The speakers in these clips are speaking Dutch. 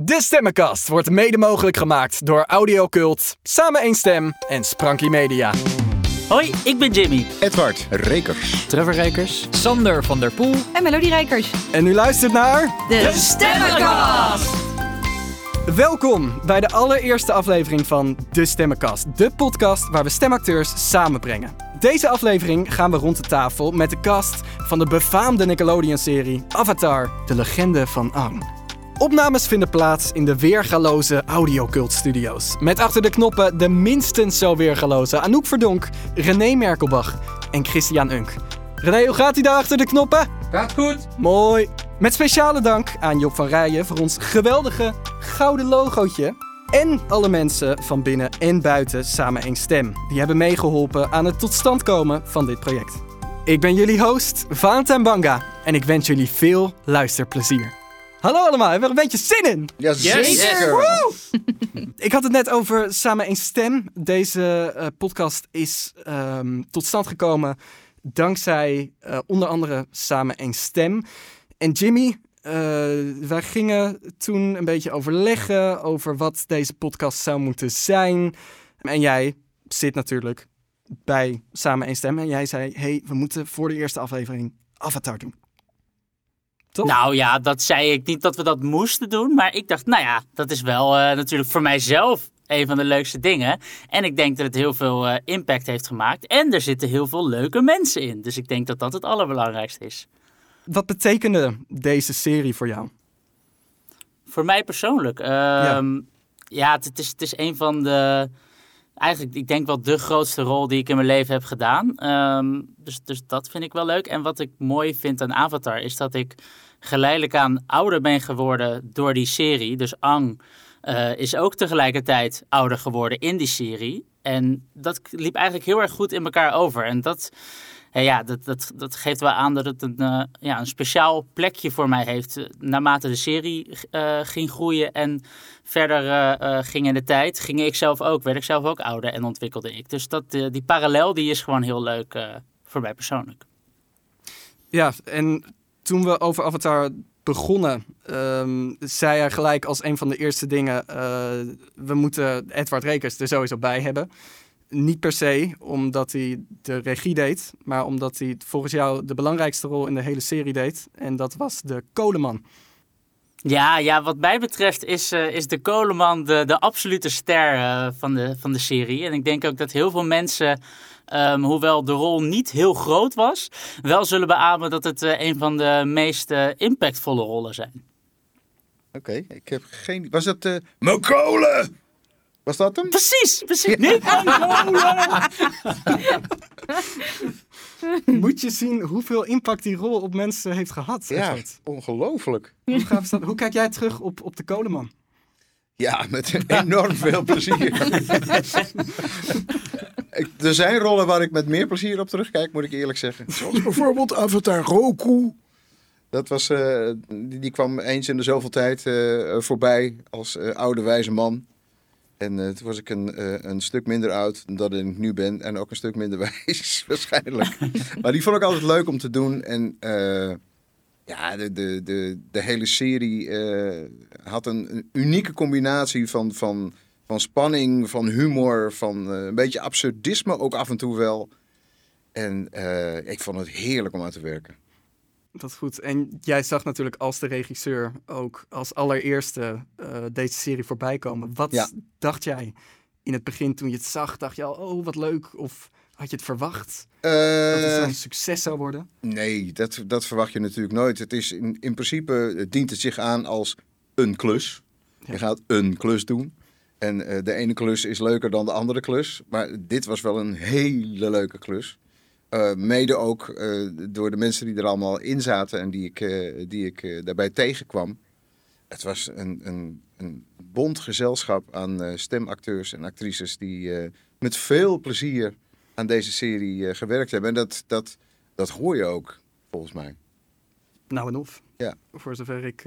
De Stemmenkast wordt mede mogelijk gemaakt door Audiocult, Samen één Stem en Spranky Media. Hoi, ik ben Jimmy. Edward Rekers. Trevor Rekers. Sander van der Poel. En Melodierijkers. En u luistert naar... De Stemmenkast! Welkom bij de allereerste aflevering van De Stemmenkast. De podcast waar we stemacteurs samenbrengen. Deze aflevering gaan we rond de tafel met de cast van de befaamde Nickelodeon-serie Avatar, de legende van Aang. Opnames vinden plaats in de weergaloze Audiocult Studios. Met achter de knoppen de minstens zo weergaloze Anouk Verdonk, René Merkelbach en Christian Unk. René, hoe gaat hij daar achter de knoppen? Gaat goed. Mooi. Met speciale dank aan Job van Rijen voor ons geweldige gouden logootje. En alle mensen van binnen en buiten Samen één Stem. Die hebben meegeholpen aan het tot stand komen van dit project. Ik ben jullie host, Valentijn Banga. En ik wens jullie veel luisterplezier. Hallo allemaal, hebben we er een beetje zin in? Ja, zeker. Ik had het net over Samen één Stem. Deze eh, podcast is ehm, tot stand gekomen dankzij eh, onder andere Samen één Stem. En Jimmy, eh, wij gingen toen een beetje overleggen over wat deze podcast zou moeten zijn. En jij zit natuurlijk bij Samen één Stem. En jij zei, hey, we moeten voor de eerste aflevering Avatar doen. Toch? Nou ja, dat zei ik niet dat we dat moesten doen. Maar ik dacht, nou ja, dat is wel eh, natuurlijk voor mijzelf een van de leukste dingen. En ik denk dat het heel veel eh, impact heeft gemaakt. En er zitten heel veel leuke mensen in. Dus ik denk dat dat het allerbelangrijkste is. Wat betekende deze serie voor jou? Voor mij persoonlijk. ehm, ja, het, het is, het is een van de. Eigenlijk, ik denk wel de grootste rol die ik in mijn leven heb gedaan. Ehm, dus, dus dat vind ik wel leuk. En wat ik mooi vind aan Avatar is dat ik geleidelijk aan ouder ben geworden door die serie. Dus Ang eh, is ook tegelijkertijd ouder geworden in die serie. En dat liep eigenlijk heel erg goed in elkaar over. En dat, ja, dat, dat, dat geeft wel aan dat het een, eh, ja, een speciaal plekje voor mij heeft. eh, Naarmate de serie ging groeien en verder eh, ging in de tijd, ging ik zelf ook, werd ik zelf ook ouder en ontwikkelde ik. Dus dat, die parallel die is gewoon heel leuk voor mij persoonlijk. Ja, en toen we over Avatar begonnen, ehm, zei hij gelijk als een van de eerste dingen: eh, we moeten Edward Rekers er sowieso bij hebben. Niet per se omdat hij de regie deed, maar omdat hij volgens jou de belangrijkste rol in de hele serie deed. En dat was de kolenman. Ja, ja, wat mij betreft is, eh, is de Koleman de, de absolute ster eh, van, de, van de serie. En ik denk ook dat heel veel mensen, ehm, hoewel de rol niet heel groot was, wel zullen beamen dat het eh, een van de meest eh, impactvolle rollen zijn. Oké, ik heb geen... Was dat... eh Mijn kolen! Was dat hem? Precies, precies. Niet Moet je zien hoeveel impact die rol op mensen heeft gehad. Ja, ongelooflijk. Hoe? Hoe kijk jij terug op, op de kolenman? Ja, met enorm veel plezier. Er zijn rollen waar ik met meer plezier op terugkijk, moet ik eerlijk zeggen. Zoals bijvoorbeeld Avatar Roku. Dat was, eh, die, die kwam eens in de zoveel tijd eh, voorbij als eh, oude wijze man. En toen was ik een, een stuk minder oud dan ik nu ben. En ook een stuk minder wijs, waarschijnlijk. maar die vond ik altijd leuk om te doen. En ja, de, de, de, de hele serie had een, een unieke combinatie van, van, van spanning, van humor, van eh, een beetje absurdisme ook af en toe wel. En eh, ik vond het heerlijk om aan te werken. Dat is goed. En jij zag natuurlijk als de regisseur ook als allereerste eh, deze serie voorbij komen. Wat Ja. dacht jij in het begin toen je het zag? Dacht je al, oh wat leuk? Of had je het verwacht dat het zo'n succes zou worden? Nee, dat, dat verwacht je natuurlijk nooit. Het is in, in principe dient het zich aan als een klus. Je gaat een klus doen. En eh, de ene klus is leuker dan de andere klus. Maar dit was wel een hele leuke klus. Eh, mede ook eh, door de mensen die er allemaal in zaten en die ik, die ik daarbij tegenkwam. Het was een, een, een bond gezelschap aan stemacteurs en actrices die met veel plezier aan deze serie gewerkt hebben. En dat, dat, dat hoor je ook, volgens mij. Nou en of. Ja. Voor zover ik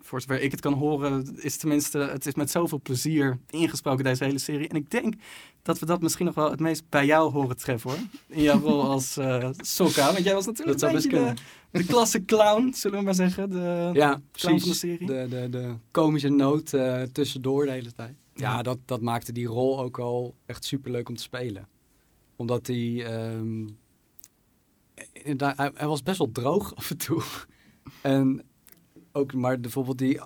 voor zover ik het kan horen, is tenminste, het is met zoveel plezier ingesproken, deze hele serie. En ik denk dat we dat misschien nog wel het meest bij jou horen treffen, hoor. In jouw rol als uh, Sokka. Want jij was natuurlijk dat een beetje de, de klasse clown, zullen we maar zeggen. De ja, clown van de serie. De, de, de komische noot uh, tussendoor de hele tijd. Ja, ja, Dat, dat maakte die rol ook al echt superleuk om te spelen. Omdat hij... Um, hij, hij was best wel droog af en toe. En ook, maar bijvoorbeeld die,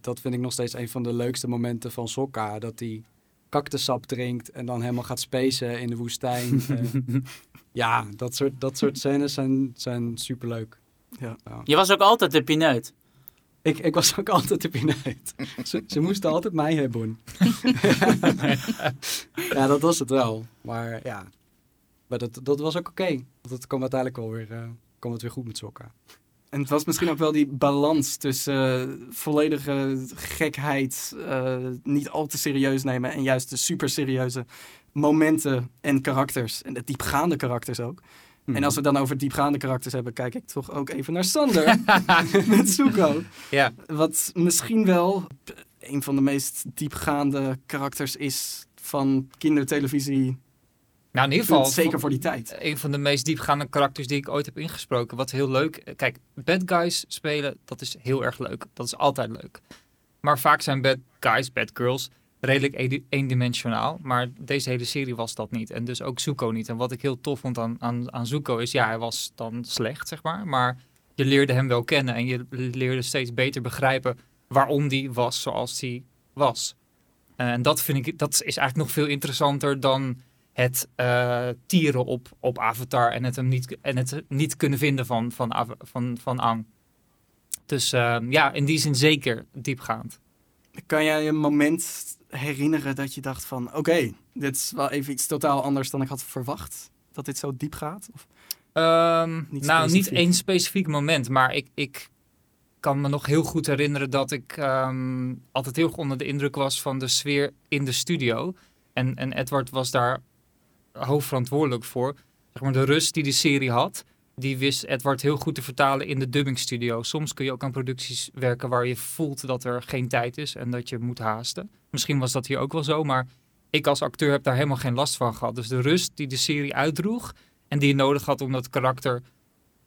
dat vind ik nog steeds een van de leukste momenten van Sokka. Dat hij cactussap drinkt en dan helemaal gaat spacen in de woestijn. uh, ja, dat soort, dat soort scènes zijn, zijn superleuk. Ja. ja. Je was ook altijd de pineut. Ik, ik was ook altijd de pineut. ze, ze moesten altijd mij hebben. ja, dat was het wel. Maar ja, maar dat, dat was ook oké. Okay. Dat kwam uiteindelijk wel weer, uh, kwam het weer goed met Sokka. En het was misschien ook wel die balans tussen uh, volledige gekheid, uh, niet al te serieus nemen en juist de super serieuze momenten en karakters. En de diepgaande karakters ook. Mm. En als we dan over diepgaande karakters hebben, kijk ik toch ook even naar Sander met Zuko. Ja. Wat misschien wel een van de meest diepgaande karakters is van kindertelevisie nou, in ieder geval. Zeker voor die tijd. Een van de meest diepgaande karakters die ik ooit heb ingesproken. Wat heel leuk. Kijk, bad guys spelen, dat is heel erg leuk. Dat is altijd leuk. Maar vaak zijn bad guys, bad girls, redelijk eendimensionaal. Maar deze hele serie was dat niet. En dus ook Zuko niet. En wat ik heel tof vond aan, aan, aan Zuko is, ja, hij was dan slecht, zeg maar. Maar je leerde hem wel kennen. En je leerde steeds beter begrijpen waarom die was zoals hij was. En dat vind ik, dat is eigenlijk nog veel interessanter dan het uh, tieren op, op Avatar en het hem niet, en het niet kunnen vinden van, van, van, van Ang. Dus uh, ja, in die zin zeker diepgaand. Kan jij een moment herinneren dat je dacht van... oké, okay, dit is wel even iets totaal anders dan ik had verwacht? Dat dit zo diep gaat? Of um, niet nou, niet één specifiek moment, maar ik, ik kan me nog heel goed herinneren dat ik um, altijd heel erg onder de indruk was van de sfeer in de studio. En, en Edward was daar hoofdverantwoordelijk voor. Zeg maar de rust die de serie had, die wist Edward heel goed te vertalen in de dubbingstudio. Soms kun je ook aan producties werken waar je voelt dat er geen tijd is en dat je moet haasten. Misschien was dat hier ook wel zo, maar ik als acteur heb daar helemaal geen last van gehad. Dus de rust die de serie uitdroeg en die je nodig had om dat karakter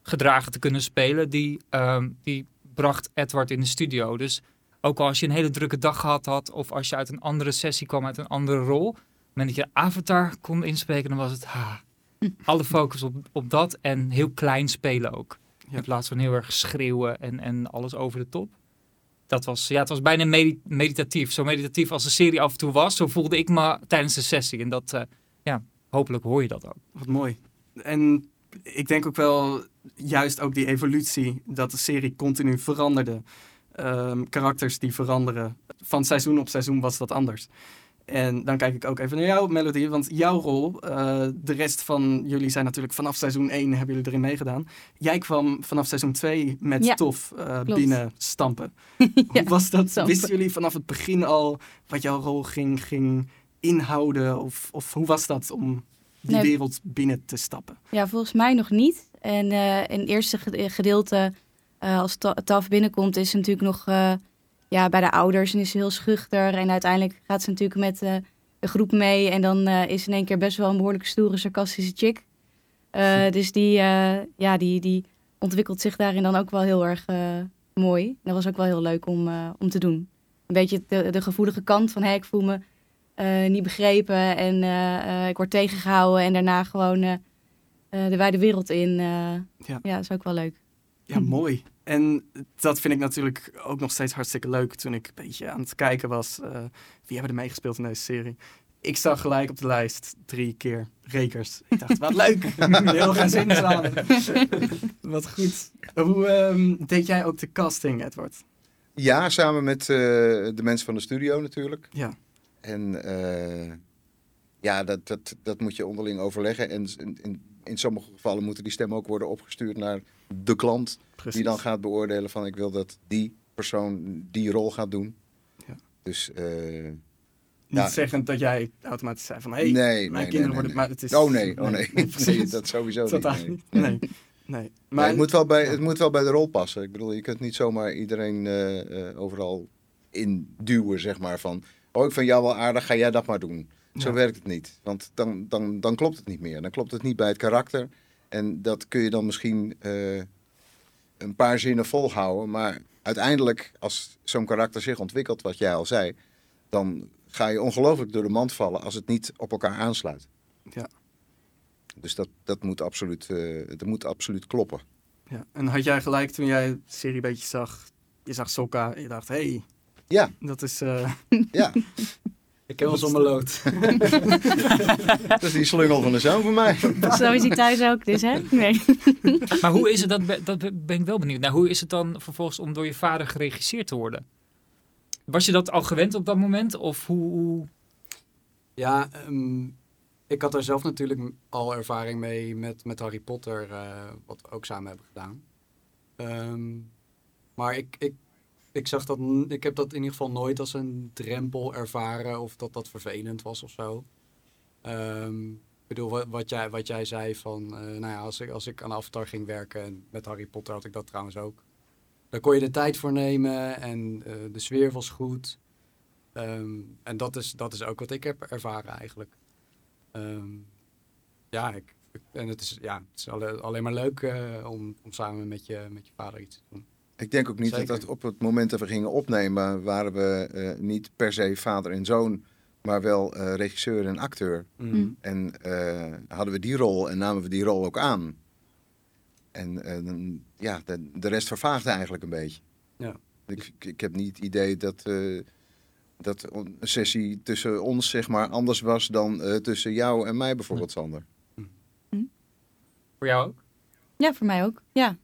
gedragen te kunnen spelen, die, uh, die bracht Edward in de studio. Dus ook als je een hele drukke dag gehad had of als je uit een andere sessie kwam, uit een andere rol, moment dat je Avatar kon inspreken, dan was het ha, alle focus op, op dat en heel klein spelen ook. Ja. In plaats van heel erg schreeuwen en, en alles over de top. Dat was, ja, het was bijna meditatief. Zo meditatief als de serie af en toe was, zo voelde ik me tijdens de sessie. En dat, uh, ja, hopelijk hoor je dat ook. Wat mooi. En ik denk ook wel, juist ook die evolutie, dat de serie continu veranderde. Um, karakters die veranderen. Van seizoen op seizoen was dat anders. En dan kijk ik ook even naar jouw melodie, want jouw rol, uh, de rest van jullie zijn natuurlijk vanaf seizoen 1 hebben jullie erin meegedaan. Jij kwam vanaf seizoen 2 met ja, Tof uh, binnen stampen. ja, Hoe was dat? Stampen. Wisten jullie vanaf het begin al wat jouw rol ging, ging inhouden? Of, of hoe was dat om die nee, wereld binnen te stappen? Ja, volgens mij nog niet. En uh, in het eerste gedeelte, als Taf binnenkomt, is natuurlijk nog ja, bij de ouders en is ze heel schuchter. En uiteindelijk gaat ze natuurlijk met uh, de groep mee. En dan uh, is in één keer best wel een behoorlijk stoere, sarcastische chick. Uh, dus die, ja, die, die ontwikkelt zich daarin dan ook wel heel erg mooi. Dat was ook wel heel leuk om, om te doen. Een beetje de, de gevoelige kant van, hé, ik voel me niet begrepen en ik word tegengehouden. En daarna gewoon de wijde wereld in. ja. ja, dat is ook wel leuk. Ja, mooi. En dat vind ik natuurlijk ook nog steeds hartstikke leuk toen ik een beetje aan het kijken was. Uh, wie hebben er meegespeeld in deze serie? Ik zag gelijk op de lijst drie keer Rekers. Ik dacht, wat leuk. Heel gaan zin samen. wat goed. Hoe um, deed jij ook de casting, Edward? Ja, samen met uh, de mensen van de studio natuurlijk. Ja. En uh, ja, dat, dat, dat moet je onderling overleggen. En in, in, in sommige gevallen moeten die stemmen ook worden opgestuurd naar de klant. Precies. Die dan gaat beoordelen van ik wil dat die persoon die rol gaat doen. Ja. Dus... Uh, niet ja. zeggend dat jij automatisch zei van hé, hey, nee, mijn nee, kinderen nee, worden... Maar het is, oh nee, oh nee, nee dat sowieso niet. Nee. Nee. Maar het, moet wel bij, het moet wel bij de rol passen. Ik bedoel, je kunt niet zomaar iedereen uh, overal induwen, zeg maar. Van, oh, ik vind jou wel aardig, ga jij dat maar doen. Zo werkt het niet. Want dan, dan, dan klopt het niet meer. Dan klopt het niet bij het karakter. En dat kun je dan misschien uh, een paar zinnen volhouden. Maar uiteindelijk, als zo'n karakter zich ontwikkelt, wat jij al zei, dan ga je ongelooflijk door de mand vallen als het niet op elkaar aansluit. Ja. Dus dat, dat, moet absoluut, uh, dat moet absoluut kloppen. Ja. En had jij gelijk toen jij de serie een beetje zag, je zag Sokka en je dacht, hé, hey, ja. dat is... Uh... Ja. Ik heb wel zo'n lood. dat is die slungel van de zoon van mij. Zo is hij thuis ook dus, hè? Nee. maar hoe is het, dat, dat ben ik wel benieuwd Nou, Hoe is het dan vervolgens om door je vader geregisseerd te worden? Was je dat al gewend op dat moment? Of hoe... Ja, um, ik had er zelf natuurlijk al ervaring mee met, met Harry Potter, uh, wat we ook samen hebben gedaan. Um, maar ik, ik, ik zag dat, ik heb dat in ieder geval nooit als een drempel ervaren of dat dat vervelend was of zo. Um, ik bedoel, wat, wat, jij, wat jij zei van, uh, nou ja, als ik, als ik aan Avatar ging werken, en met Harry Potter had ik dat trouwens ook. Daar kon je de tijd voor nemen en uh, de sfeer was goed. Um, en dat is, dat is ook wat ik heb ervaren eigenlijk. Um, ja, ik, en het is, ja, het is alleen maar leuk uh, om, om samen met je, met je vader iets te doen. Ik denk ook niet dat, dat op het moment dat we gingen opnemen, waren we uh, niet per se vader en zoon, maar wel uh, regisseur en acteur. Mm. En hadden we die rol en namen we die rol ook aan. En ja, de, de, rest vervaagde eigenlijk een beetje. Ja. Ik, ik heb niet het idee dat dat een sessie tussen ons zeg maar anders was dan uh, tussen jou en mij bijvoorbeeld, Sander. Hm. Voor jou ook? Ja, voor mij ook. Ja.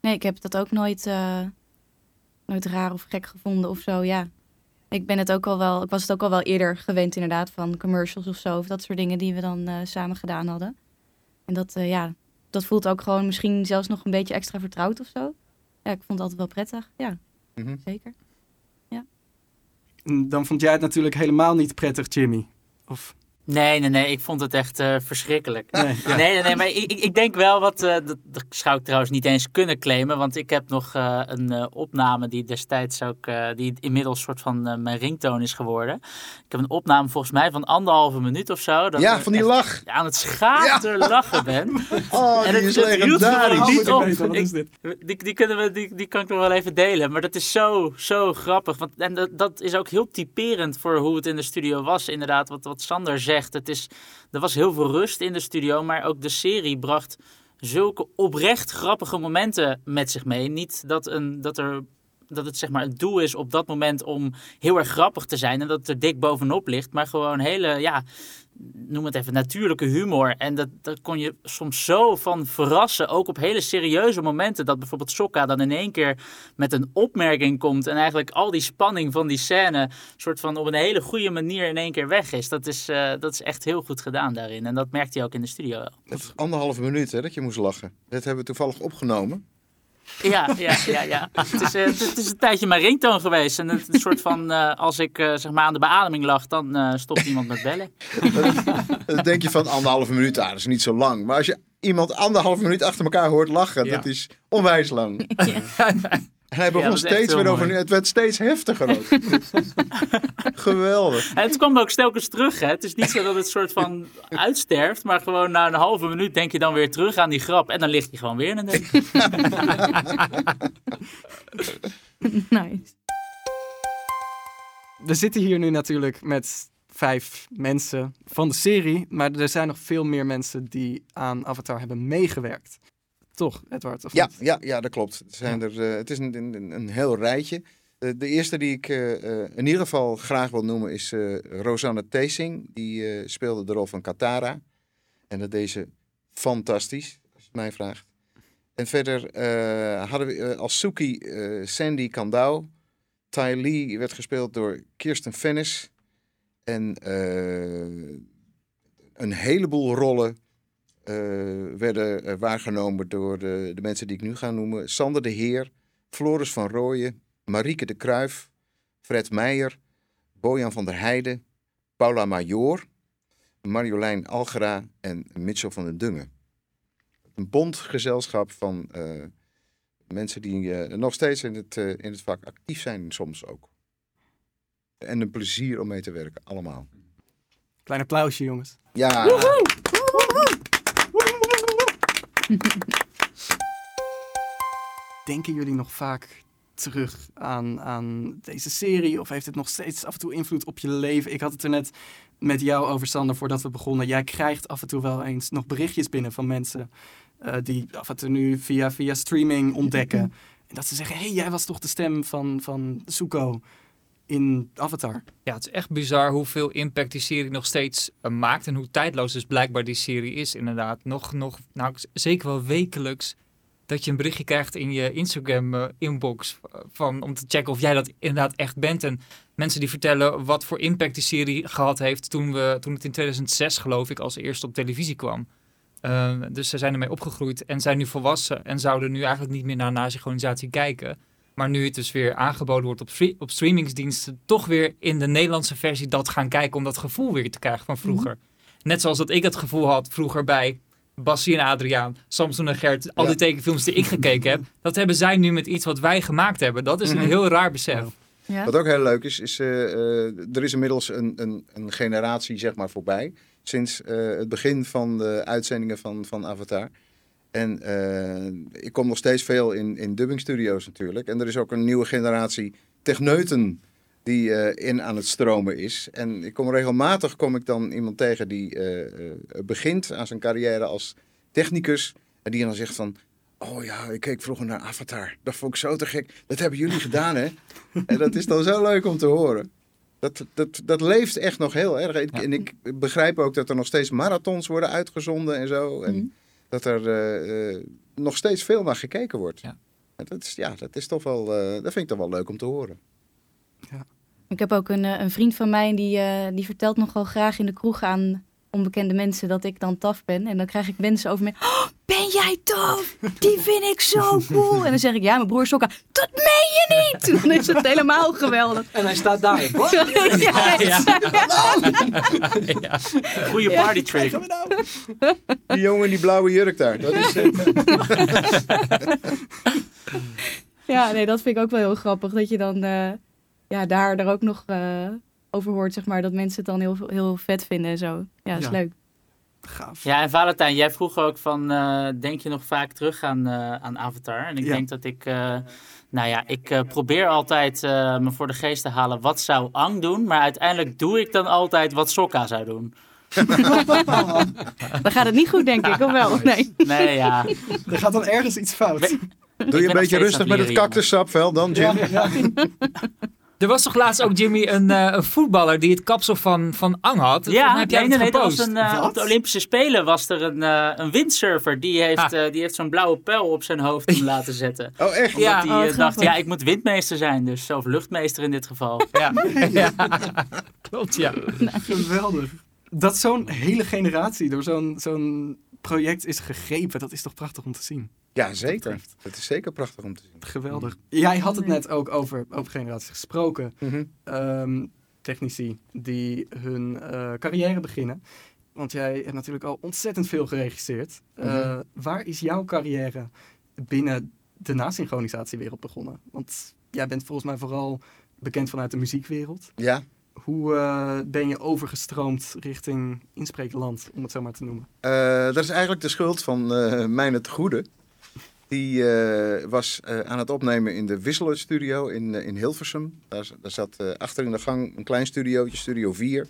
Nee, ik heb dat ook nooit, uh, nooit raar of gek gevonden of zo. Ja. Ik ben het ook al wel, ik was het ook al wel eerder gewend inderdaad van commercials of zo. Of dat soort dingen die we dan uh, samen gedaan hadden. En dat, ja, dat voelt ook gewoon misschien zelfs nog een beetje extra vertrouwd of zo. Ja, ik vond het altijd wel prettig. Ja, mm -hmm. zeker. Dan vond jij het natuurlijk helemaal niet prettig, Jimmy. Of... Nee, nee, nee. Ik vond het echt uh, verschrikkelijk. Nee, ja. nee, nee, nee, Maar ik, ik denk wel wat... Uh, dat, dat, zou ik trouwens niet eens kunnen claimen. Want ik heb nog uh, een opname die destijds ook... die inmiddels soort van mijn ringtoon is geworden. Ik heb een opname volgens mij van anderhalve minuut of zo. Dat ja, van die lach. aan het schater ja. lachen ben. Oh, en die het, is legendarisch. niet op. Ik, die, die, kunnen we, die, die kan ik nog wel even delen. Maar dat is zo, zo grappig. Want, en dat, dat is ook heel typerend voor hoe het in de studio was. Inderdaad, wat, wat Sander Het is, er was heel veel rust in de studio, maar ook de serie bracht zulke oprecht grappige momenten met zich mee. Niet dat, een, dat er dat het zeg maar het doel is op dat moment om heel erg grappig te zijn en dat het er dik bovenop ligt, maar gewoon hele, ja, noem het even, natuurlijke humor. En dat, dat kon je soms zo van verrassen, ook op hele serieuze momenten, dat bijvoorbeeld Sokka dan in één keer met een opmerking komt en eigenlijk al die spanning van die scène soort van op een hele goede manier in één keer weg is. Dat is, uh, dat is echt heel goed gedaan daarin en dat merkte hij ook in de studio wel. Het is anderhalve minuut hè, dat je moest lachen. Dat hebben we toevallig opgenomen. Ja, ja, ja, ja. Het, is, uh, het is een tijdje mijn ringtoon geweest. En het een soort van, uh, als ik uh, zeg maar aan de beademing lag, dan stopt iemand met bellen. dan denk je van anderhalve minuut, ah, dat is niet zo lang. Maar als je iemand anderhalve minuut achter elkaar hoort lachen, ja. dat is onwijs lang. Ja. En hij begon ja, steeds weer over. Het werd steeds heftiger ook. Geweldig. En het kwam ook stelkens terug. Hè. Het is niet zo dat het soort van uitsterft. Maar gewoon na een halve minuut denk je dan weer terug aan die grap. En dan ligt je gewoon weer in een nice. We zitten hier nu natuurlijk met vijf mensen van de serie. Maar er zijn nog veel meer mensen die aan Avatar hebben meegewerkt. Toch, Edward? Of ja, ja, ja, dat klopt. Het, zijn er, uh, het is een, een, een heel rijtje. Uh, de eerste die ik uh, in ieder geval graag wil noemen is Rosanne Teesing. Die speelde de rol van Katara. En dat deze fantastisch, als je mij vraagt. En verder hadden we als Suki Sandy Kandau. Ty Lee werd gespeeld door Kirsten Fennis. En een heleboel rollen uh, werden uh, waargenomen door de, de, mensen die ik nu ga noemen. Sander de Heer, Floris van Rooyen, Marieke de Kruif, Fred Meijer, Bojan van der Heijden, Paula Major, Marjolein Algera en Mitchell van den Dungen. een bondgezelschap van mensen die nog steeds in het, in het vak actief zijn, soms ook. En een plezier om mee te werken, allemaal. Klein applausje, jongens. Ja. Denken jullie nog vaak terug aan, aan deze serie? Of heeft het nog steeds af en toe invloed op je leven? Ik had het er net met jou over, Sander, voordat we begonnen. Jij krijgt af en toe wel eens nog berichtjes binnen van mensen uh, die af en toe nu via, via streaming ontdekken. En dat ze zeggen, hé, hey, jij was toch de stem van, van Suko in Avatar. Ja, het is echt bizar hoeveel impact die serie nog steeds uh, maakt. En hoe tijdloos dus blijkbaar die serie is inderdaad. Nog, nog nou, zeker wel wekelijks dat je een berichtje krijgt in je Instagram-inbox eh, van om te checken of jij dat inderdaad echt bent. En mensen die vertellen wat voor impact die serie gehad heeft toen, we, toen het in 2006, geloof ik, als eerste op televisie kwam. Uh, dus ze zijn ermee opgegroeid en zijn nu volwassen en zouden nu eigenlijk niet meer naar een synchronisatie kijken. Maar nu het dus weer aangeboden wordt op, op streamingsdiensten, toch weer in de Nederlandse versie dat gaan kijken om dat gevoel weer te krijgen van vroeger. Mhm. Net zoals dat ik het gevoel had vroeger bij Bassie en Adriaan, Samson en Gert, al die tekenfilms die ik gekeken heb, dat hebben zij nu met iets wat wij gemaakt hebben. Dat is een mhm. heel raar besef. Ja. Wat ook heel leuk is, is uh, er is inmiddels een, een, een, generatie zeg maar voorbij. Sinds uh, het begin van de uitzendingen van, van Avatar. En ik kom nog steeds veel in, in dubbingstudio's natuurlijk. En er is ook een nieuwe generatie techneuten die in aan het stromen is. En ik kom regelmatig kom ik dan iemand tegen die begint aan zijn carrière als technicus. En die dan zegt van, oh ja, ik keek vroeger naar Avatar. Dat vond ik zo te gek. Dat hebben jullie gedaan hè. en dat is dan zo leuk om te horen. Dat, dat, dat leeft echt nog heel erg. En ik begrijp ook dat er nog steeds marathons worden uitgezonden en zo. En mhm. Dat er nog steeds veel naar gekeken wordt. Ja. dat, is, ja, dat is toch wel, dat vind ik toch wel leuk om te horen. Ja. Ik heb ook een, een vriend van mij die, uh, die vertelt nogal graag in de kroeg aan onbekende mensen dat ik dan taf ben. En dan krijg ik mensen over me. Oh, ben jij taf? Die vind ik zo cool. En dan zeg ik, ja, mijn broer Sokka. Dat meen je niet! Dan is het helemaal geweldig. En hij staat daar. Wat? ja, ja, ja. ja. Goeie party trick. Die jongen in die blauwe jurk daar. Dat is, ja, nee, dat vind ik ook wel heel grappig. Dat je dan uh, ja, daar, daar ook nog... Uh, over hoort, zeg maar, dat mensen het dan heel, heel vet vinden en zo. Ja, dat is leuk. Gaaf. Ja, en Valentijn, jij vroeg ook van, uh, denk je nog vaak terug aan, uh, aan Avatar? En ik denk dat ik, uh, nou ja, ik probeer altijd me voor de geest te halen, wat zou Ang doen? Maar uiteindelijk doe ik dan altijd wat Sokka zou doen. dan gaat het niet goed, denk ik, of wel? Nee. Nee, ja. Er gaat dan ergens iets fout. Doe je een beetje rustig met het cactussap, wel dan, Jim? Ja, ja. Er was toch laatst ook, Jimmy, een, uh, een voetballer die het kapsel van, van Ang had? Ja, heb jij nee, nee, was een, uh, op de Olympische Spelen was er een, uh, een windsurfer. Die heeft, ah. die heeft zo'n blauwe pijl op zijn hoofd laten zetten. Oh, echt? Omdat ja, hij oh, dacht, ja, ik moet windmeester zijn. Dus, of luchtmeester in dit geval. Ja, ja. klopt, ja. Geweldig. Dat zo'n hele generatie door zo'n zo'n project is gegrepen, dat is toch prachtig om te zien. Ja, zeker. Het is zeker prachtig om te zien. Geweldig. Jij had het net ook over, over generaties gesproken. Mhm. Ehm, technici die hun uh, carrière beginnen. Want jij hebt natuurlijk al ontzettend veel geregisseerd. Uh, Waar is jouw carrière binnen de nasynchronisatiewereld begonnen? Want jij bent volgens mij vooral bekend vanuit de muziekwereld. Ja. Hoe uh, ben je overgestroomd richting inspreekland, om het zo maar te noemen? dat is eigenlijk de schuld van uh, Mijn het Goede. Die uh, was uh, aan het opnemen in de Wisseler Studio in, uh, in Hilversum. Daar, zat achter in de gang een klein studiootje, Studio 4.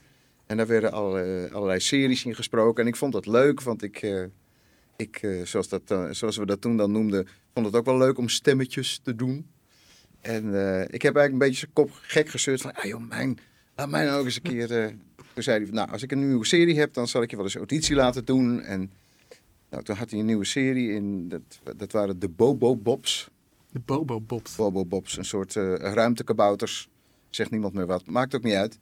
En daar werden alle, allerlei series in gesproken. En ik vond dat leuk, want ik, ik zoals, dat, zoals we dat toen dan noemden, vond het ook wel leuk om stemmetjes te doen. En ik heb eigenlijk een beetje zijn kop gek gezeurd van, ah joh, mijn, laat mij nou ook eens een keer... toen zei hij, nou, als ik een nieuwe serie heb, dan zal ik je wel eens auditie laten doen. En nou, toen had hij een nieuwe serie in, dat, dat waren de Bobo Bobs. De Bobo Bobs? Bobo Bobs, een soort uh, ruimtekabouters. Zegt niemand meer wat, maakt ook niet uit.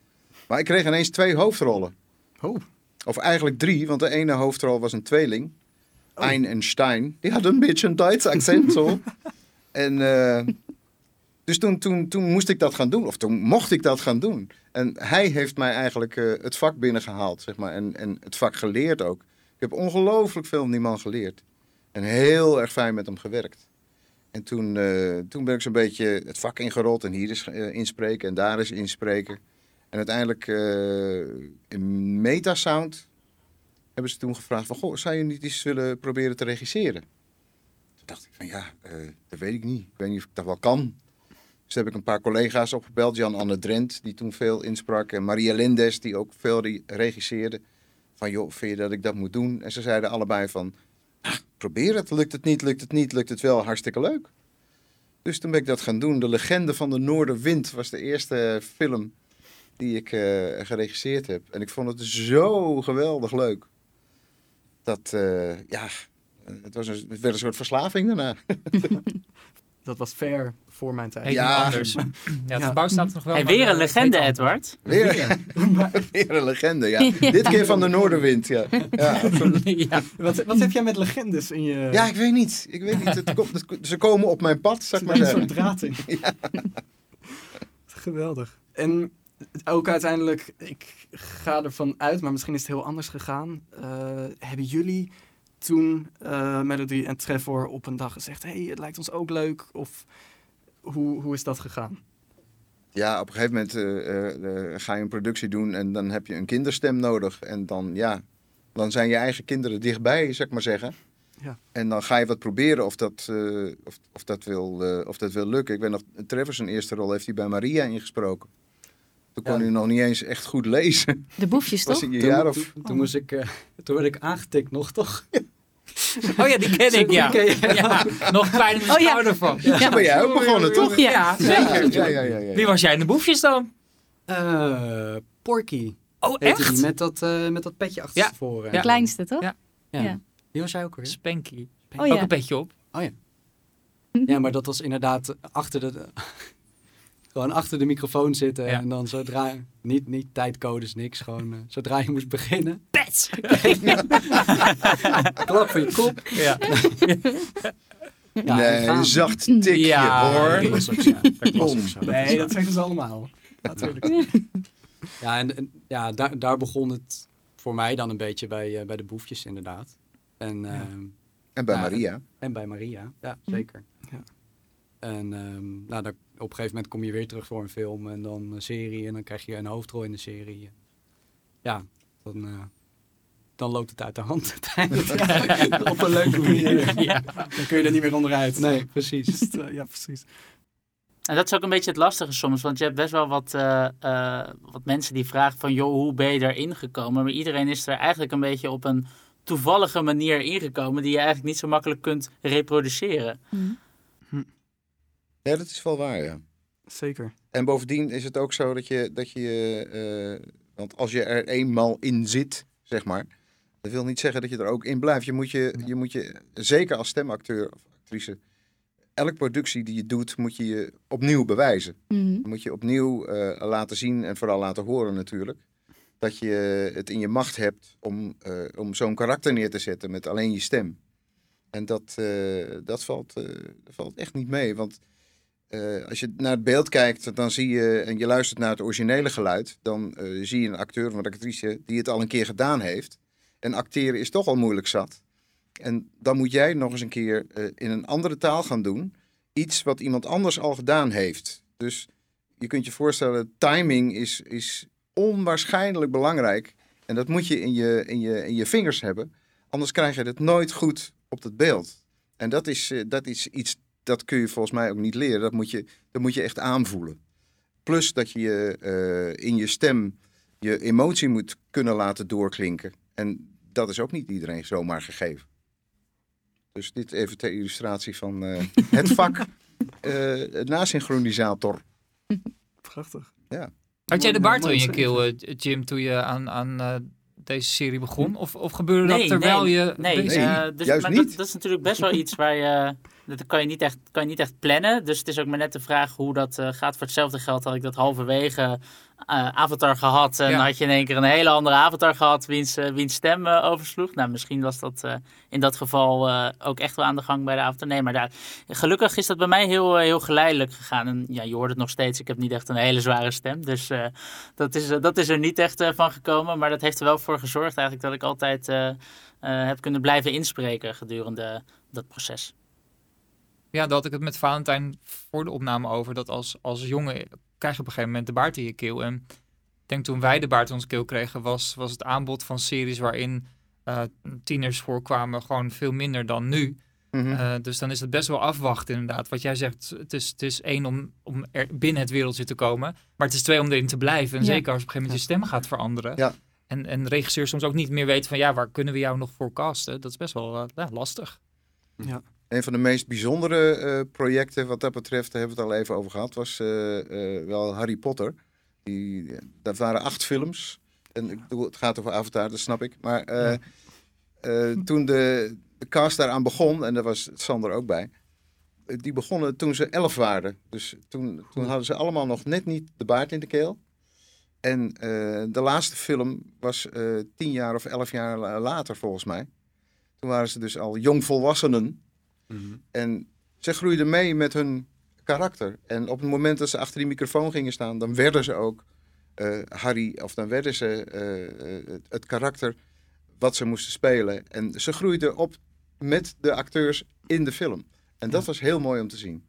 Maar ik kreeg ineens twee hoofdrollen. Oh. Of eigenlijk drie, want de ene hoofdrol was een tweeling. Oh. Ein en Stein. Die had een beetje een Duits accent zo. en uh, dus toen, toen, toen moest ik dat gaan doen. Of toen mocht ik dat gaan doen. En hij heeft mij eigenlijk uh, het vak binnengehaald, zeg maar. En, en het vak geleerd ook. Ik heb ongelooflijk veel van die man geleerd. En heel erg fijn met hem gewerkt. En toen, uh, toen ben ik zo'n beetje het vak ingerold en hier is uh, inspreken en daar is inspreken. En uiteindelijk uh, in Metasound hebben ze toen gevraagd van, goh, zou je niet eens willen proberen te regisseren? Toen dacht ik van, ja, dat weet ik niet. Ik weet niet of ik dat wel kan. Dus heb ik een paar collega's opgebeld. Jan-Anne Drent, die toen veel insprak. En Maria Lindes, die ook veel regisseerde. Van, joh, vind je dat ik dat moet doen? En ze zeiden allebei van, ah, probeer het. Lukt het niet, lukt het niet, lukt het wel. Hartstikke leuk. Dus toen ben ik dat gaan doen. De Legende van de Noorderwind was de eerste film die ik uh, geregisseerd heb. En ik vond het zo geweldig leuk. Dat, uh, ja, het, was een, het werd een soort verslaving daarna. dat was fair voor mijn tijd. ja, anders. ja, het gebouw staat nog wel. Hey, weer een legende, Edward. Weer, weer een legende, ja. Dit keer van de Noorderwind, ja. ja, ja. Wat, wat heb jij met legendes in je... Ja, ik weet niet. Ik weet niet. Het komt, ze komen op mijn pad, zeg maar. een soort draad in. ja. Geweldig. En ook uiteindelijk, ik ga ervan uit, maar misschien is het heel anders gegaan. Uh, hebben jullie toen uh, Melody en Trevor op een dag gezegd: hey, het lijkt ons ook leuk? Of hoe, hoe is dat gegaan? Ja, op een gegeven moment uh, ga je een productie doen en dan heb je een kinderstem nodig. En dan, ja, dan zijn je eigen kinderen dichtbij, zeg maar zeggen. Ja. En dan ga je wat proberen of dat, of, of, dat wil, of dat wil lukken. Ik weet nog, Trevor zijn eerste rol heeft hij bij Maria ingesproken. Toen kon ja. hij nog niet eens echt goed lezen. De boefjes toch? Toen, jaar of... toen, toen, moest ik, toen werd ik aangetikt nog, toch? Oh ja, die ken ik, ja. ja. Nog pijn in de oh, schouder van. Ja. Ben jij ook begonnen, toch? Ja, zeker. Ja, ja, ja, Wie was jij in de boefjes dan? Uh, Porky. Oh, echt? Die, met, dat, uh, met dat petje achter ja. voren. De kleinste, toch? Ja. ja. Die was jij ook weer? Spanky. Oh, ook een petje op. Oh ja. Ja, maar dat was inderdaad achter de... Gewoon achter de microfoon zitten en dan zodra... Niet, niet tijdcodes, niks. Gewoon uh, zodra je moest beginnen... Pets! Klap voor je kop. Ja. ja nee, een zacht tikje ja, hoor. Dat was ook zo. Dat was ook zo. Nee, dat zeggen ze allemaal. Natuurlijk. Ja, en, en, ja, daar, daar begon het voor mij dan een beetje bij, uh, bij de boefjes inderdaad. En, uh, en bij Maria. En bij Maria, ja, zeker. Ja. En um, nou, daar, op een gegeven moment kom je weer terug voor een film en dan een serie en dan krijg je een hoofdrol in de serie. Ja, dan, uh, dan loopt het uit de hand uiteindelijk. op een leuke manier. ja. Dan kun je er niet meer onderuit. Nee, precies. ja, precies. En dat is ook een beetje het lastige soms, want je hebt best wel wat, uh, uh, wat mensen die vragen van, joh, hoe ben je erin gekomen? Maar iedereen is er eigenlijk een beetje op een toevallige manier ingekomen die je eigenlijk niet zo makkelijk kunt reproduceren. Mm. Ja, dat is wel waar, ja. Zeker. En bovendien is het ook zo dat je, dat je uh, want als je er eenmaal in zit, zeg maar, dat wil niet zeggen dat je er ook in blijft. Je moet je, je, moet je zeker als stemacteur of actrice, elke productie die je doet, moet je je opnieuw bewijzen. Mm Moet je opnieuw uh, laten zien en vooral laten horen natuurlijk. Dat je het in je macht hebt om, uh, om zo'n karakter neer te zetten met alleen je stem. En dat, dat, valt, dat valt echt niet mee. Want uh, als je naar het beeld kijkt, dan zie je en je luistert naar het originele geluid, dan uh, zie je een acteur of een actrice die het al een keer gedaan heeft. En acteren is toch al moeilijk zat. En dan moet jij nog eens een keer uh, in een andere taal gaan doen. Iets wat iemand anders al gedaan heeft. Dus je kunt je voorstellen, timing is, is onwaarschijnlijk belangrijk. En dat moet je in je, in, je in je vingers hebben. Anders krijg je het nooit goed op het beeld. En dat is, dat is iets dat kun je volgens mij ook niet leren. Dat moet je, dat moet je echt aanvoelen. Plus dat je uh, in je stem je emotie moet kunnen laten doorklinken. En dat is ook niet iedereen zomaar gegeven. Dus dit even ter illustratie van uh, het vak uh, nasynchronisator. Prachtig. Ja. Had jij de baard in je keel, Jim, toen je aan, aan deze serie begon? Of, of gebeurde dat terwijl nee, je... Nee, nee dus, juist maar niet. Dat, dat, is natuurlijk best wel iets waar je dat kan je, niet echt, kan je niet echt plannen. Dus het is ook maar net de vraag hoe dat uh, gaat. Voor hetzelfde geld had ik dat halverwege uh, Avatar gehad. En had je in één keer een hele andere Avatar gehad wiens, uh, wiens stem oversloeg. Nou, misschien was dat in dat geval ook echt wel aan de gang bij de Avatar. Nee, maar daar, gelukkig is dat bij mij heel, heel geleidelijk gegaan. En ja, je hoort het nog steeds. Ik heb niet echt een hele zware stem. Dus dat, is, dat is er niet echt van gekomen. Maar dat heeft er wel voor gezorgd eigenlijk dat ik altijd... heb kunnen blijven inspreken gedurende dat proces. Ja, dat had ik het met Valentijn voor de opname over. Dat als, als jongen krijg je op een gegeven moment de baard in je keel. En ik denk toen wij de baard in onze keel kregen, was, was het aanbod van series waarin uh, tieners voorkwamen gewoon veel minder dan nu. Mhm. Eh, dus dan is het best wel afwachten inderdaad. Wat jij zegt, het is, het is één om, om er binnen het wereldje te komen. Maar het is twee om erin te blijven. En zeker als op een gegeven moment je stem gaat veranderen. Ja. En, en regisseurs soms ook niet meer weten van ja, waar kunnen we jou nog voor casten? Dat is best wel uh, lastig. Ja. Een van de meest bijzondere projecten wat dat betreft, daar hebben we het al even over gehad, was wel Harry Potter. Die, dat waren acht films. En ik bedoel, het gaat over Avatar, dat snap ik. Maar toen de, de cast daaraan begon, en daar was Sander ook bij, die begonnen toen ze elf waren. Dus toen, toen hadden ze allemaal nog net niet de baard in de keel. En de laatste film was tien jaar of elf jaar later volgens mij. Toen waren ze dus al jongvolwassenen. Mm En ze groeiden mee met hun karakter. En op het moment dat ze achter die microfoon gingen staan, dan werden ze ook uh, Harry, of dan werden ze het karakter wat ze moesten spelen. En ze groeiden op met de acteurs in de film. En dat was heel mooi om te zien.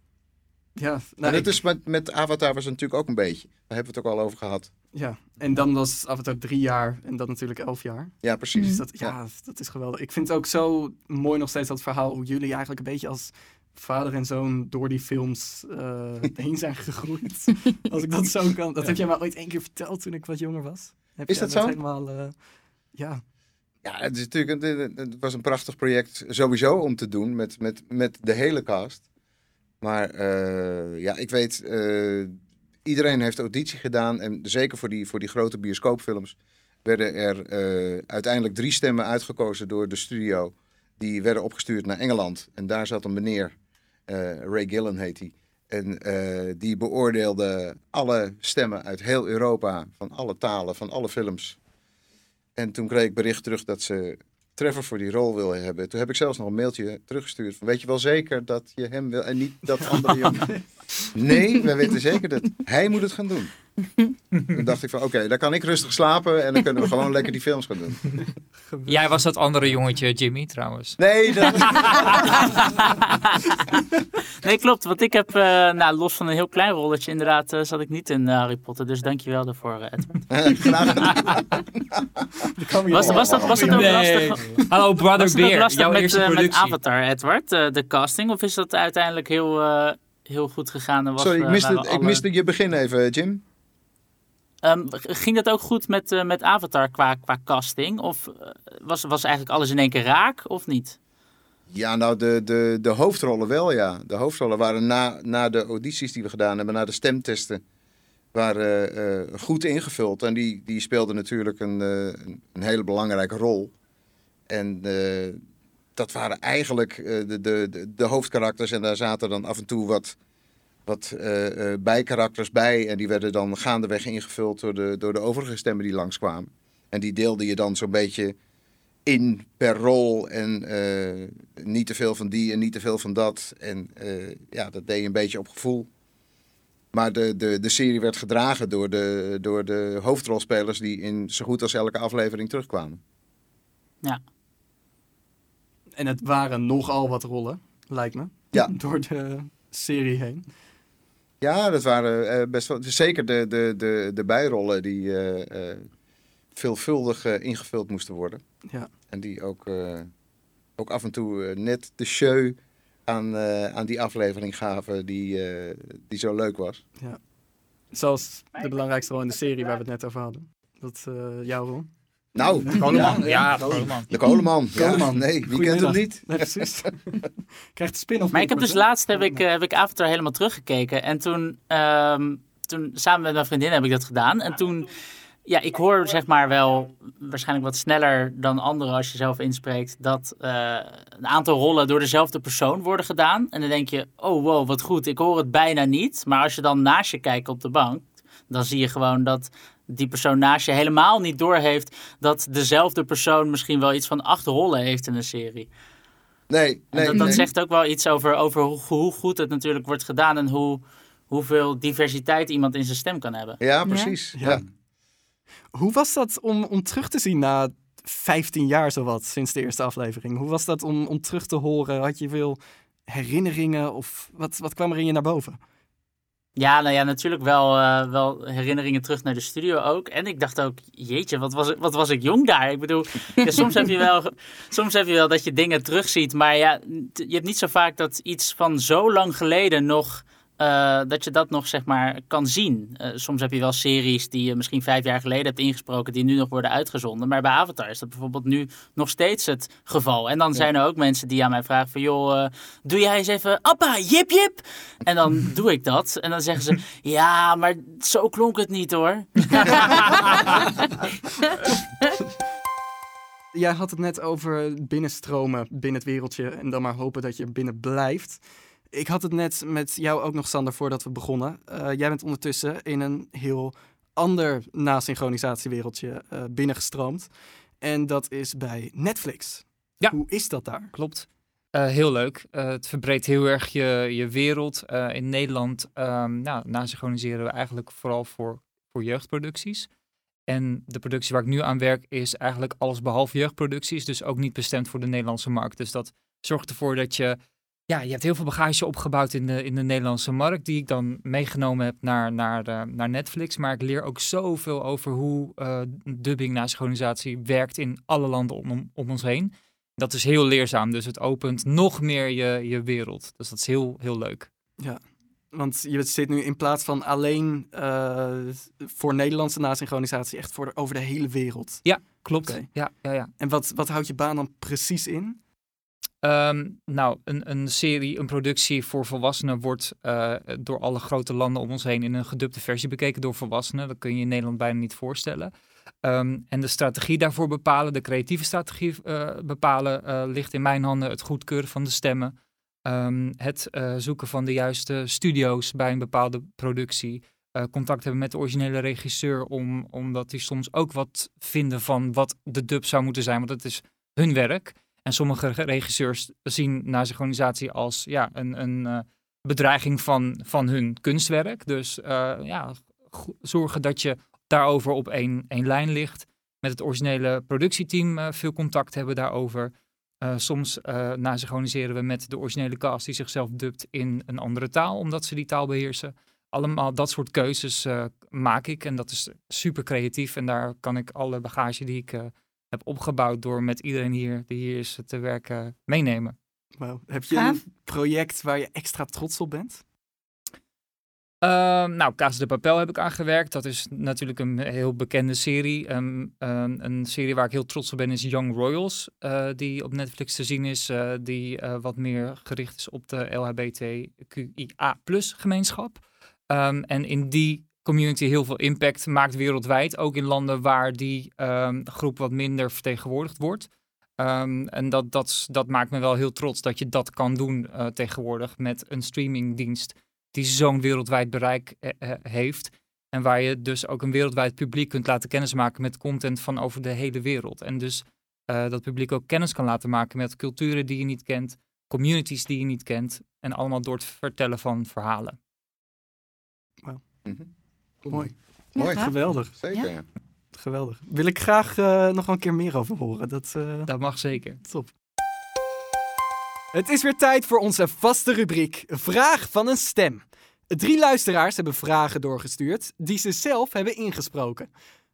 Ja, nou, en is met, met Avatar was het natuurlijk ook een beetje. Daar hebben we het ook al over gehad. Ja, en dan was Avatar drie jaar en dat natuurlijk elf jaar. Ja, precies. Dus dat, ja, dat is geweldig. Ik vind het ook zo mooi nog steeds dat verhaal hoe jullie eigenlijk een beetje als vader en zoon door die films uh, heen zijn gegroeid. als ik dat zo kan. Dat heb jij maar ooit één keer verteld toen ik wat jonger was. Heb is dat zo? Helemaal, uh, ja, ja, het, is natuurlijk een, het was een prachtig project sowieso om te doen met, met, met de hele cast. Maar uh, ja, ik weet, uh, iedereen heeft auditie gedaan. En zeker voor die, voor die grote bioscoopfilms werden er uh, uiteindelijk drie stemmen uitgekozen door de studio. Die werden opgestuurd naar Engeland. En daar zat een meneer, Ray Gillen heet hij. En die beoordeelde alle stemmen uit heel Europa, van alle talen, van alle films. En toen kreeg ik bericht terug dat ze Trevor voor die rol wil hebben. Toen heb ik zelfs nog een mailtje teruggestuurd. Van, weet je wel zeker dat je hem wil en niet dat andere jongen? Nee, wij weten zeker dat hij moet het gaan doen. Toen dacht ik van oké, dan kan ik rustig slapen en dan kunnen we gewoon lekker die films gaan doen. Jij was dat andere jongetje, Jimmy, trouwens. Nee, dat... nee, klopt. Want ik heb, uh, nou, los van een heel klein rolletje, inderdaad, uh, zat ik niet in uh, Harry Potter. Dus dankjewel daarvoor, Edward. Graag was, was, dat, was dat ook nee. lastig? Hallo, Brother lastig jouw met, eerste met Avatar, Edward, de casting? Of is dat uiteindelijk heel, heel goed gegaan? En was, Sorry, ik miste, alle... ik miste je begin even, Jim. Um, ging dat ook goed met, uh, met Avatar qua, qua casting? Of uh, was, was eigenlijk alles in één keer raak of niet? Ja, nou, de, de, de hoofdrollen wel, ja. De hoofdrollen waren na, na de audities die we gedaan hebben, na de stemtesten, waren uh, goed ingevuld. En die, die speelden natuurlijk een, een hele belangrijke rol. En dat waren eigenlijk de, de, de, hoofdkarakters. En daar zaten dan af en toe wat wat uh, bijkarakters bij. En die werden dan gaandeweg ingevuld door de, door de overige stemmen die langskwamen. En die deelde je dan zo'n beetje in per rol. En niet te veel van die en niet te veel van dat. En ja, dat deed je een beetje op gevoel. Maar de, de, de serie werd gedragen door de, door de hoofdrolspelers die in zo goed als elke aflevering terugkwamen. Ja. En het waren nogal wat rollen, lijkt me. Ja. Door de serie heen. Ja, dat waren uh, best wel. Zeker de, de, de, de bijrollen die uh, uh, veelvuldig ingevuld moesten worden. Ja. En die ook, ook af en toe net de show aan, aan die aflevering gaven die, die zo leuk was. Ja. Zoals de belangrijkste rol in de serie waar we het net over hadden. Dat jouw rol. Nou, de Koleman. Ja, de Koleman. De Koleman. Ja, nee, wie kent hem niet? Nee, precies. Krijgt de spin-off. Maar ik heb dus laatst heb ik, heb ik Avatar helemaal teruggekeken. En toen, um, toen, samen met mijn vriendin heb ik dat gedaan. En toen, ja, ik hoor zeg maar wel waarschijnlijk wat sneller dan anderen als je zelf inspreekt. Dat uh, een aantal rollen door dezelfde persoon worden gedaan. En dan denk je, oh wow, wat goed. Ik hoor het bijna niet. Maar als je dan naast je kijkt op de bank, dan zie je gewoon dat die persoon naast je helemaal niet doorheeft dat dezelfde persoon misschien wel iets van acht rollen heeft in een serie. Nee, nee. dat, dat zegt ook wel iets over, over hoe, hoe, goed het natuurlijk wordt gedaan en hoe, hoeveel diversiteit iemand in zijn stem kan hebben. Ja, precies. Ja. Hoe was dat om, om terug te zien na 15 jaar zowat sinds de eerste aflevering. Hoe was dat om, om terug te horen? Had je veel herinneringen of wat, wat kwam er in je naar boven? Ja, nou ja, natuurlijk wel, uh, wel herinneringen terug naar de studio ook. En ik dacht ook, jeetje, wat was, wat was ik jong daar. Ik bedoel, ja, soms, heb je wel, soms heb je wel dat je dingen terugziet. Maar ja, je hebt niet zo vaak dat iets van zo lang geleden nog uh, dat je dat nog zeg maar kan zien. Uh, soms heb je wel series die je misschien vijf jaar geleden hebt ingesproken, die nu nog worden uitgezonden. Maar bij Avatar is dat bijvoorbeeld nu nog steeds het geval. En dan zijn er ook mensen die aan mij vragen van, joh, uh, doe jij eens even Appa, jip jip? En dan doe ik dat. En dan zeggen ze, ja, maar zo klonk het niet hoor. Jij had het net over binnenstromen binnen het wereldje en dan maar hopen dat je binnen blijft. Ik had het net met jou ook nog, Sander, voordat we begonnen. Uh, jij bent ondertussen in een heel ander nasynchronisatiewereldje uh, binnengestroomd. En dat is bij Netflix. Ja. Hoe is dat daar? Klopt. Uh, heel leuk. het verbreedt heel erg je, je wereld. in Nederland um, nou, nasynchroniseren we eigenlijk vooral voor, voor jeugdproducties. En de productie waar ik nu aan werk is eigenlijk alles behalve jeugdproducties. Dus ook niet bestemd voor de Nederlandse markt. Dus dat zorgt ervoor dat je ja, je hebt heel veel bagage opgebouwd in de, in de Nederlandse markt, die ik dan meegenomen heb naar, naar, uh, naar Netflix. Maar ik leer ook zoveel over hoe uh, dubbing na synchronisatie werkt in alle landen om, om ons heen. Dat is heel leerzaam, dus het opent nog meer je, je wereld. Dus dat is heel, heel leuk. Ja, want je zit nu in plaats van alleen uh, voor Nederlandse nasynchronisatie, echt voor de, over de hele wereld. Ja, klopt. Okay. Ja, ja, ja. En wat, wat houdt je baan dan precies in? Um, nou, een, een serie, een productie voor volwassenen wordt uh, door alle grote landen om ons heen in een gedubte versie bekeken door volwassenen. Dat kun je in Nederland bijna niet voorstellen. Um, en de strategie daarvoor bepalen, de creatieve strategie uh, bepalen, uh, ligt in mijn handen. Het goedkeuren van de stemmen, um, het zoeken van de juiste studio's bij een bepaalde productie. contact hebben met de originele regisseur, om, omdat die soms ook wat vinden van wat de dub zou moeten zijn, want het is hun werk. En sommige regisseurs zien nasynchronisatie als ja, een, een uh, bedreiging van, van hun kunstwerk. Dus uh, ja, zorgen dat je daarover op één, één lijn ligt. Met het originele productieteam uh, veel contact hebben daarover. soms nasynchroniseren we met de originele cast die zichzelf dubt in een andere taal, omdat ze die taal beheersen. Allemaal dat soort keuzes maak ik en dat is super creatief. En daar kan ik alle bagage die ik heb opgebouwd door met iedereen hier die hier is te werken meenemen. Wow. Heb je een project waar je extra trots op bent? Uh, nou, Casa de Papel heb ik aangewerkt. Dat is natuurlijk een heel bekende serie. Um, een serie waar ik heel trots op ben is Young Royals, uh, die op Netflix te zien is. Uh, die eh, wat meer gericht is op de LHBTQIA gemeenschap. Um, en in die community heel veel impact maakt wereldwijd. Ook in landen waar die um, groep wat minder vertegenwoordigd wordt. Um, en dat, dat, dat maakt me wel heel trots dat je dat kan doen uh, tegenwoordig met een streamingdienst die zo'n wereldwijd bereik uh, heeft. En waar je dus ook een wereldwijd publiek kunt laten kennismaken met content van over de hele wereld. En dus uh, dat publiek ook kennis kan laten maken met culturen die je niet kent, communities die je niet kent. En allemaal door het vertellen van verhalen. Wow. Mm -hmm. Mooi. Mooi. Geweldig. Zeker. Ja. Geweldig. Wil ik graag uh, nog een keer meer over horen. Dat, uh... dat mag zeker. Top. Het is weer tijd voor onze vaste rubriek Vraag van een stem. Drie luisteraars hebben vragen doorgestuurd die ze zelf hebben ingesproken.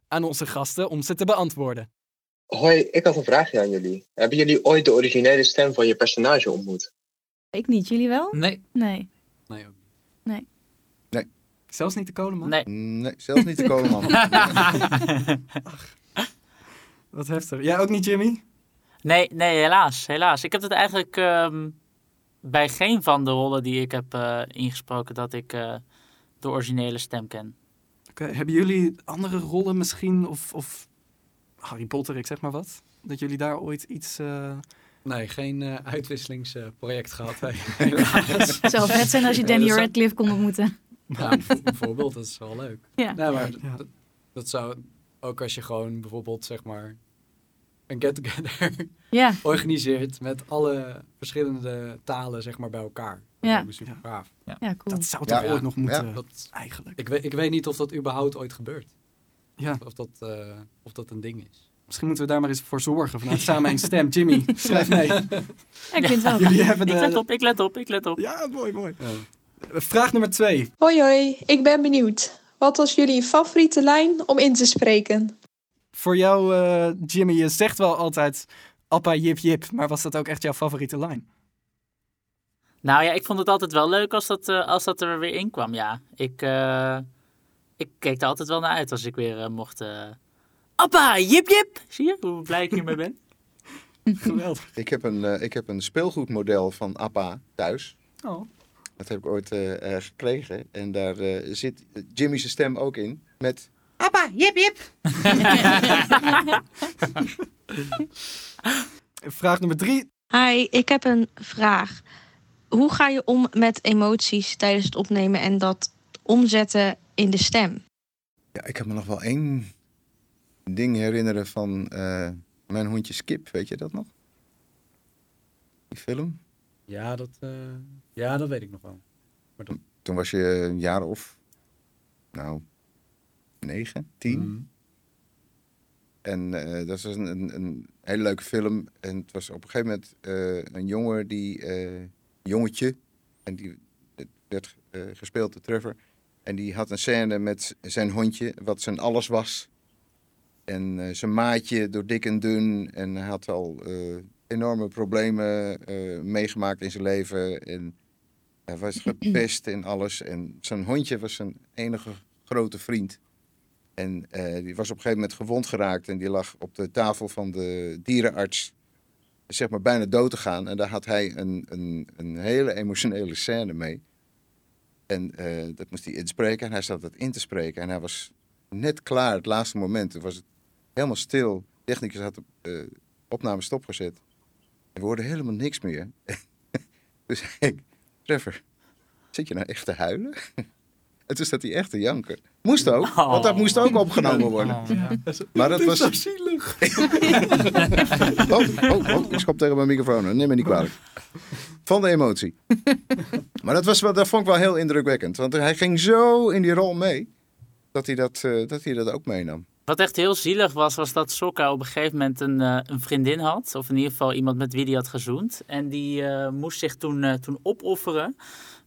Aan onze gasten om ze te beantwoorden. Hoi, ik had een vraagje aan jullie. Hebben jullie ooit de originele stem van je personage ontmoet? Ik niet, jullie wel? Nee. Nee. Nee, ook. Nee. Zelfs niet de kolenman? Nee. Nee, zelfs niet de kolenman. Wat heftig. Jij ook niet, Jimmy? Nee, nee, helaas. Helaas. Ik heb het eigenlijk um, bij geen van de rollen die ik heb uh, ingesproken dat ik uh, de originele stem ken. Okay. Hebben jullie andere rollen misschien? Of, of Harry Potter, ik zeg maar wat? Dat jullie daar ooit iets... Uh... Nee, geen uh, uitwisselingsproject gehad. Het zou vet zijn als je Danny Radcliffe kon ontmoeten. Ja, bijvoorbeeld, dat is wel leuk. Ja. Nee, maar dat, dat, zou ook als je gewoon bijvoorbeeld zeg maar een get-together ja. organiseert met alle verschillende talen zeg maar bij elkaar. Ja. Dat is super gaaf. Ja. ja, cool. Dat zou toch ooit nog moeten, dat, eigenlijk. Ik weet, ik weet niet of dat überhaupt ooit gebeurt. Ja. Of dat, uh, of dat een ding is. Misschien moeten we daar maar eens voor zorgen. Vanuit samen een stem. Jimmy, schrijf mee. Ja, ik vind het wel. Jullie hebben de... Ik let op, ik let op, ik let op. Ja, mooi, mooi. Vraag nummer twee. Hoi hoi, ik ben benieuwd. Wat was jullie favoriete lijn om in te spreken? Voor jou, eh, Jimmy, je zegt wel altijd appa jip jip. Maar was dat ook echt jouw favoriete lijn? Nou ja, ik vond het altijd wel leuk als dat, eh, als dat er weer in kwam, ja. Ik, eh, ik keek er altijd wel naar uit als ik weer mocht... eh, Appa, jip jip! Zie je hoe blij ik hiermee ben? Geweldig. Ik heb een, eh, ik heb een speelgoedmodel van Appa thuis. Oh. Dat heb ik ooit eh, eh, gekregen. En daar eh, zit Jimmy's stem ook in. Met Appa, jip jip. Vraag nummer drie. Hi, ik heb een vraag. Hoe ga je om met emoties tijdens het opnemen en dat omzetten in de stem? Ja, ik kan me nog wel één ding herinneren van eh, mijn hondje Skip. Weet je dat nog? Die film. Ja, dat, eh, ja, dat weet ik nog wel. Maar dat... Toen was je een jaar of, nou, negen, tien. Mm. En eh, dat was een, een, een hele leuke film. En het was op een gegeven moment eh, een jongen die, eh, jongetje, en die werd gespeeld door Trevor. En die had een scène met zijn hondje, wat zijn alles was. En zijn maatje door dik en dun. En hij had al enorme problemen eh, meegemaakt in zijn leven. En hij was gepest en alles. En zijn hondje was zijn enige grote vriend. En eh, die was op een gegeven moment gewond geraakt. En die lag op de tafel van de dierenarts. Zeg maar bijna dood te gaan. En daar had hij een, een, een hele emotionele scène mee. En eh, dat moest hij inspreken. En hij zat dat in te spreken. En hij was net klaar, het laatste moment. Toen was helemaal stil. De technicus had de eh, opname stopgezet. We hoorden helemaal niks meer. dus ik, Trevor, zit je nou echt te huilen? en toen zat hij echt te janken. Moest ook, want dat moest ook opgenomen worden. Oh. Maar dat was... zo zielig. oh, oh, oh, ik schop tegen mijn microfoon. Neem me niet kwalijk. Van de emotie. maar dat, was wel, dat vond ik wel heel indrukwekkend. Want hij ging zo in die rol mee. Dat hij dat, eh, dat, hij dat ook meenam. Wat echt heel zielig was, was dat Sokka op een gegeven moment een, eh, een vriendin had. Of in ieder geval iemand met wie die had gezoend. En die eh, moest zich toen, eh, toen opofferen.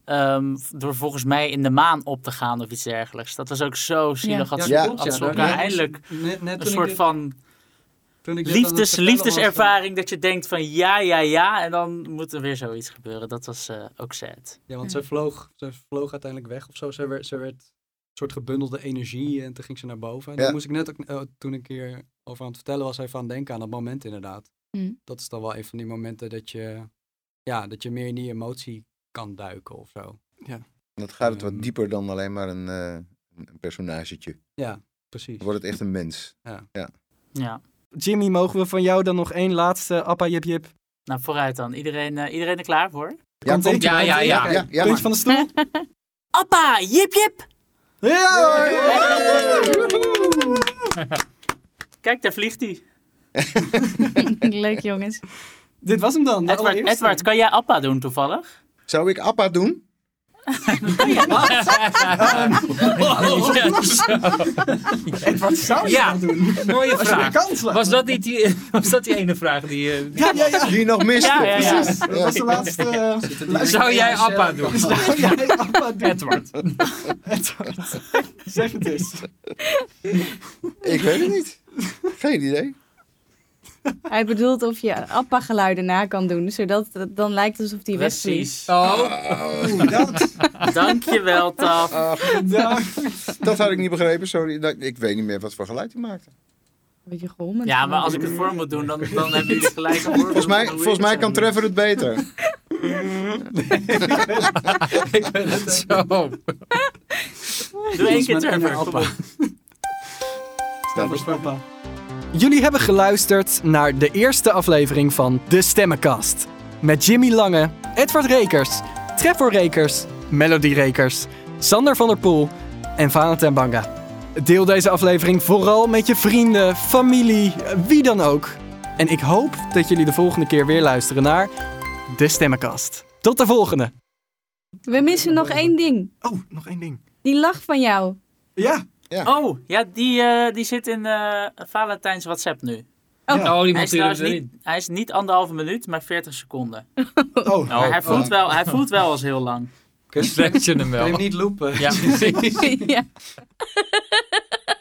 ehm, door volgens mij in de maan op te gaan of iets dergelijks. Dat was ook zo zielig. Ja. Had, Ja, had ja, Sokka ja. eindelijk Net, net een soort dit- van liefdes, was, liefdeservaring. Dat je denkt van ja, ja, ja. En dan moet er weer zoiets gebeuren. Dat was ook sad. Ja, want ze vloog, ze vloog uiteindelijk weg of zo. Ze werd, ze werd soort gebundelde energie en toen ging ze naar boven. En Ja. dan moest ik net ook, eh, toen ik hier over aan het vertellen was, even aan denken aan dat moment inderdaad. Mm. Dat is dan wel een van die momenten dat je, ja, dat je meer in die emotie kan duiken of zo. En dat gaat het Ehm. wat dieper dan alleen maar een, eh, een personagetje. Ja, precies. Dan wordt het echt een mens. Ja. Jimmy, mogen we van jou dan nog één laatste appa jip jip? Nou, vooruit dan. Iedereen, eh, iedereen er klaar voor? Ja, Ja, ja, ja. ja, ja, Puntje van de stoel? Appa, jip jip! Ja! Kijk, daar vliegt hij. Leuk jongens. Dit was hem dan. de Edward, allereerste. Edward, kan jij Appa doen toevallig? Zou ik Appa doen? Edward, zou je Ja. dat doen? Mooie vraag. Was dat, niet die, was dat die ene vraag die... eh, Ja, ja, ja. Die nog miste. Ja, ja, ja. Precies. Dat was de laatste... Zou jij Appa doen? Zou jij appa doen? Edward. Edward. Zeg het eens. Ik weet het niet. Geen idee. Hij bedoelt of je appa-geluiden na kan doen, zodat het dan lijkt alsof hij wegvliegt. Precies. Oh, Dat, Dankjewel, Taf. dat, Dat had ik niet begrepen, sorry. Dat- Ik weet niet meer wat voor geluid hij maakte. Weet je gewoon. Ja, maar als ik het voor moet doen, dan, dan hebben jullie gelijk een Volgens mij, volgens ik mij het kan Trevor het beter. zo. doen. Doe één keer een Trevor. appa. Staat er- Papa. Jullie hebben geluisterd naar de eerste aflevering van De Stemmenkast. Met Jimmy Lange, Edward Rekers, Trevor Rekers, Melody Rekers, Sander van der Poel en Valentijn Banga. Deel deze aflevering vooral met je vrienden, familie, wie dan ook. En ik hoop dat jullie de volgende keer weer luisteren naar De Stemmenkast. Tot de volgende. We missen nog één ding. Oh, nog één ding. Die lach van jou. Ja, Ja. Oh, ja, die, uh, die zit in uh, Valentijns WhatsApp nu. Oh, oh die hij, is niet, hij is niet anderhalve minuut, maar 40 seconden. Oh, maar hij, voelt wel, hij voelt wel als heel lang. Stretch je hem wel. Kun je hem niet lopen? Ja, ja.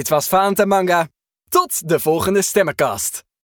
Dit was Fanta Manga. Tot de volgende Stemmenkast.